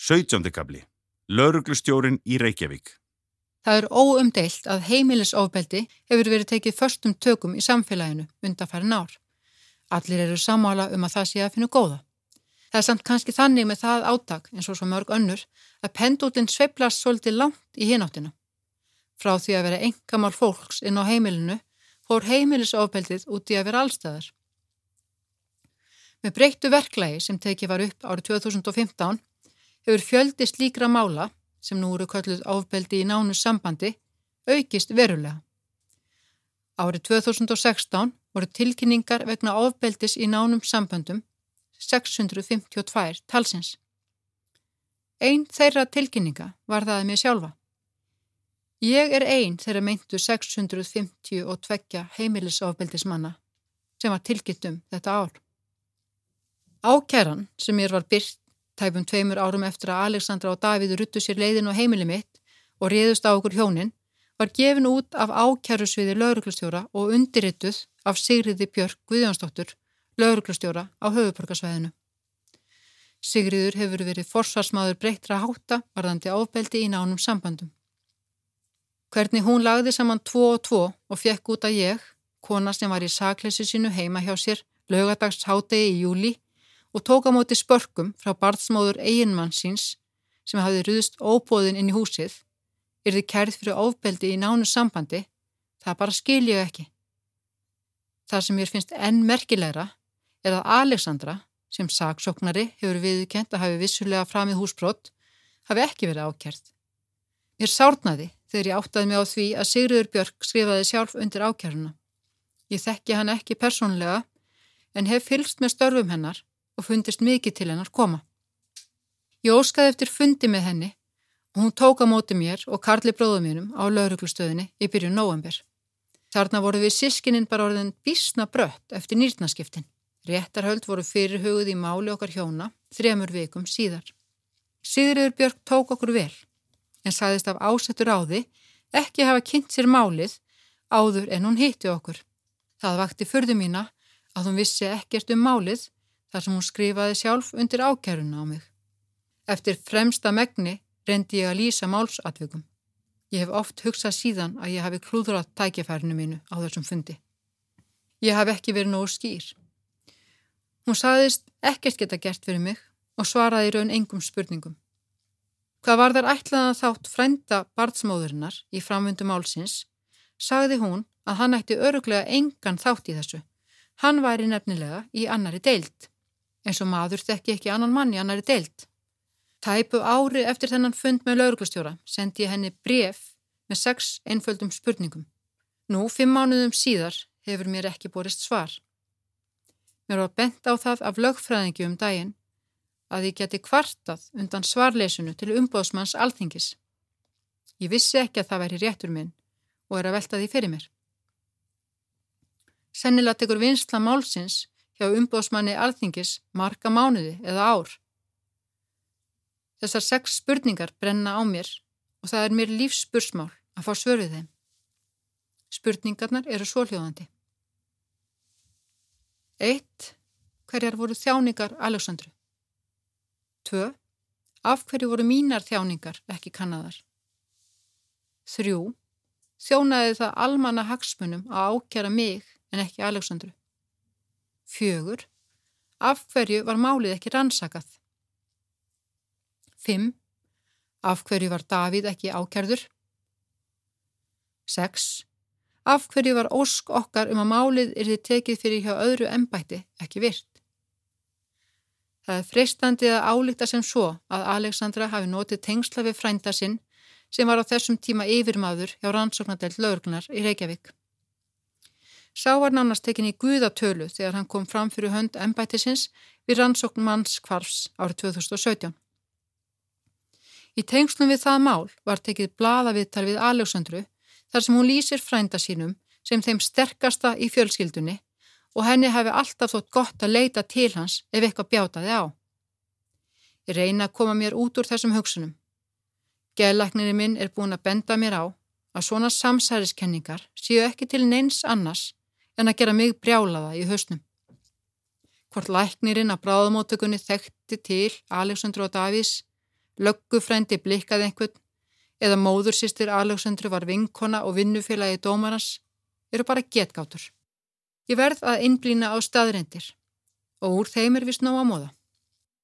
17. kabli. Lauruglustjórin í Reykjavík. Það er óumdeilt að heimilisofbeldi hefur verið tekið förstum tökum í samfélaginu undanfærin ár. Allir eru samála um að það sé að finna góða. Það er samt kannski þannig með það átak, eins og svo mörg önnur, að pendúlinn sveiplast svolítið langt í hináttina. Frá því að vera engamál fólks inn á heimilinu fór heimilisofbeldið út í að vera allstæðar. Með breyttu verklægi sem tekið var upp árið 2015 hefur fjöldi slíkra mála sem nú eru kölluð ofbeldi í nánu sambandi, aukist verulega. Árið 2016 voru tilkynningar vegna ofbeldis í nánum samböndum 652 talsins. Einn þeirra tilkynninga var það að mér sjálfa. Ég er einn þeirra meintu 652 heimilisofbeldismanna sem var tilkynntum þetta ár. Ákæran sem mér var byrt tæpum tveimur árum eftir að Alexandra og Davíð ruttu sér leiðin á heimili mitt og réðust á okkur hjónin, var gefin út af ákjærusviði lauruglustjóra og undirrituð af Sigriði Björk Guðjónsdóttur, lauruglustjóra á höfuporkasvæðinu. Sigriður hefur verið forsvarsmaður breyttra hátta varðandi ábeldi í nánum sambandum. Hvernig hún lagði saman tvo og tvo og fekk út að ég, kona sem var í sakleysi sínu heima hjá sér, lögadags hátegi í júli, og tók á móti spörkum frá barðsmóður eiginmann síns sem hafði ruðst óbóðin inn í húsið, er þið kærð fyrir ofbeldi í nánu sambandi, það bara skil ég ekki. Það sem mér finnst enn merkilegra er að Alexandra, sem saksóknari hefur viðkent að hafi vissulega framið húsbrott, hafi ekki verið ákjærð. Mér sárnaði þegar ég áttaði mig á því að Sigriður Björk skrifaði sjálf undir ákjæruna. Ég þekki hann ekki persónlega en hef fylst með störfum hennar og fundist mikið til hennar koma. Ég óskaði eftir fundi með henni og hún tók á móti mér og Karli bróðum mínum á lauruglustöðinni í byrjun november. Þarna voru við sískininn bara orðin bísna brött eftir nýrnaskiptin. Réttarhöld voru fyrirhugð í máli okkar hjóna þremur vikum síðar. Sigriður Björk tók okkur vel en sagðist af ásettur áði ekki hafa kynnt sér málið áður en hún hitti okkur. Það vakti förðu mína að hún vissi ekkert um málið þar sem hún skrifaði sjálf undir ákæruna á mig. Eftir fremsta megni reyndi ég að lýsa málsatvikum. Ég hef oft hugsað síðan að ég hafi klúðrat tækifærinu mínu á þessum fundi. Ég haf ekki verið nógu skýr. Hún saðist ekkert geta gert fyrir mig og svaraði raun engum spurningum. Hvað var þar ætlaðan þátt frænda barnsmóðurinnar í framvöndu málsins, sagði hún að hann ætti öruglega engan þátt í þessu. Hann væri nefnilega í annari deilt eins og maður þekki ekki annan mann í annari deilt. Tæpu ári eftir þennan fund með lauruglustjóra sendi ég henni bref með sex einföldum spurningum. Nú, fimm mánuðum síðar, hefur mér ekki borist svar. Mér var bent á það af lögfræðingi um daginn að ég geti kvartað undan svarleysunu til umbóðsmanns alþingis. Ég vissi ekki að það væri réttur minn og er að velta því fyrir mér. Sennilega tekur vinsla málsins hjá umbóðsmanni alþingis marga mánuði eða ár. Þessar sex spurningar brenna á mér og það er mér lífsspursmál að fá svörfið þeim. Spurningarnar eru svoljóðandi. 1. Hverjar voru þjáningar Alexandru? 2. Af hverju voru mínar þjáningar ekki kannadar? 3. Þjónaði það almanna hagsmunum að ákjara mig en ekki Alexandru? Fjögur. Af hverju var málið ekki rannsakað? Fimm. Af hverju var Davíð ekki ákjærður? Seks. Af hverju var ósk okkar um að málið er þið tekið fyrir hjá öðru ennbætti ekki virt? Það er freistandið að álíkta sem svo að Alexandra hafi notið tengsla við frænda sinn sem var á þessum tíma yfirmaður hjá rannsóknadelt lögurglunar í Reykjavík. Sá var nánast tekin í guðatölu þegar hann kom fram fyrir hönd ennbættisins við rannsókn mannskvarfs árið 2017. Í tengslum við það mál var tekið bladaviðtal við Alexandru þar sem hún lýsir frænda sínum sem þeim sterkasta í fjölskyldunni og henni hefði alltaf þótt gott að leita til hans ef eitthvað bjátaði á. Ég reyna að koma mér út úr þessum hugsunum. Geðlæknirinn minn er búin að benda mér á að svona samsæriskenningar séu ekki til neins annars en að gera mig brjálaða í hausnum. Hvort læknirinn að bráðumóttökunni þekkti til Aleksandru og Davís löggufrændi blikkaði einhvern eða móðursýstir Alexandru var vinkona og vinnufélagi dómarans eru bara getgátur. Ég verð að innblýna á staðreindir og úr þeim er við snóa móða.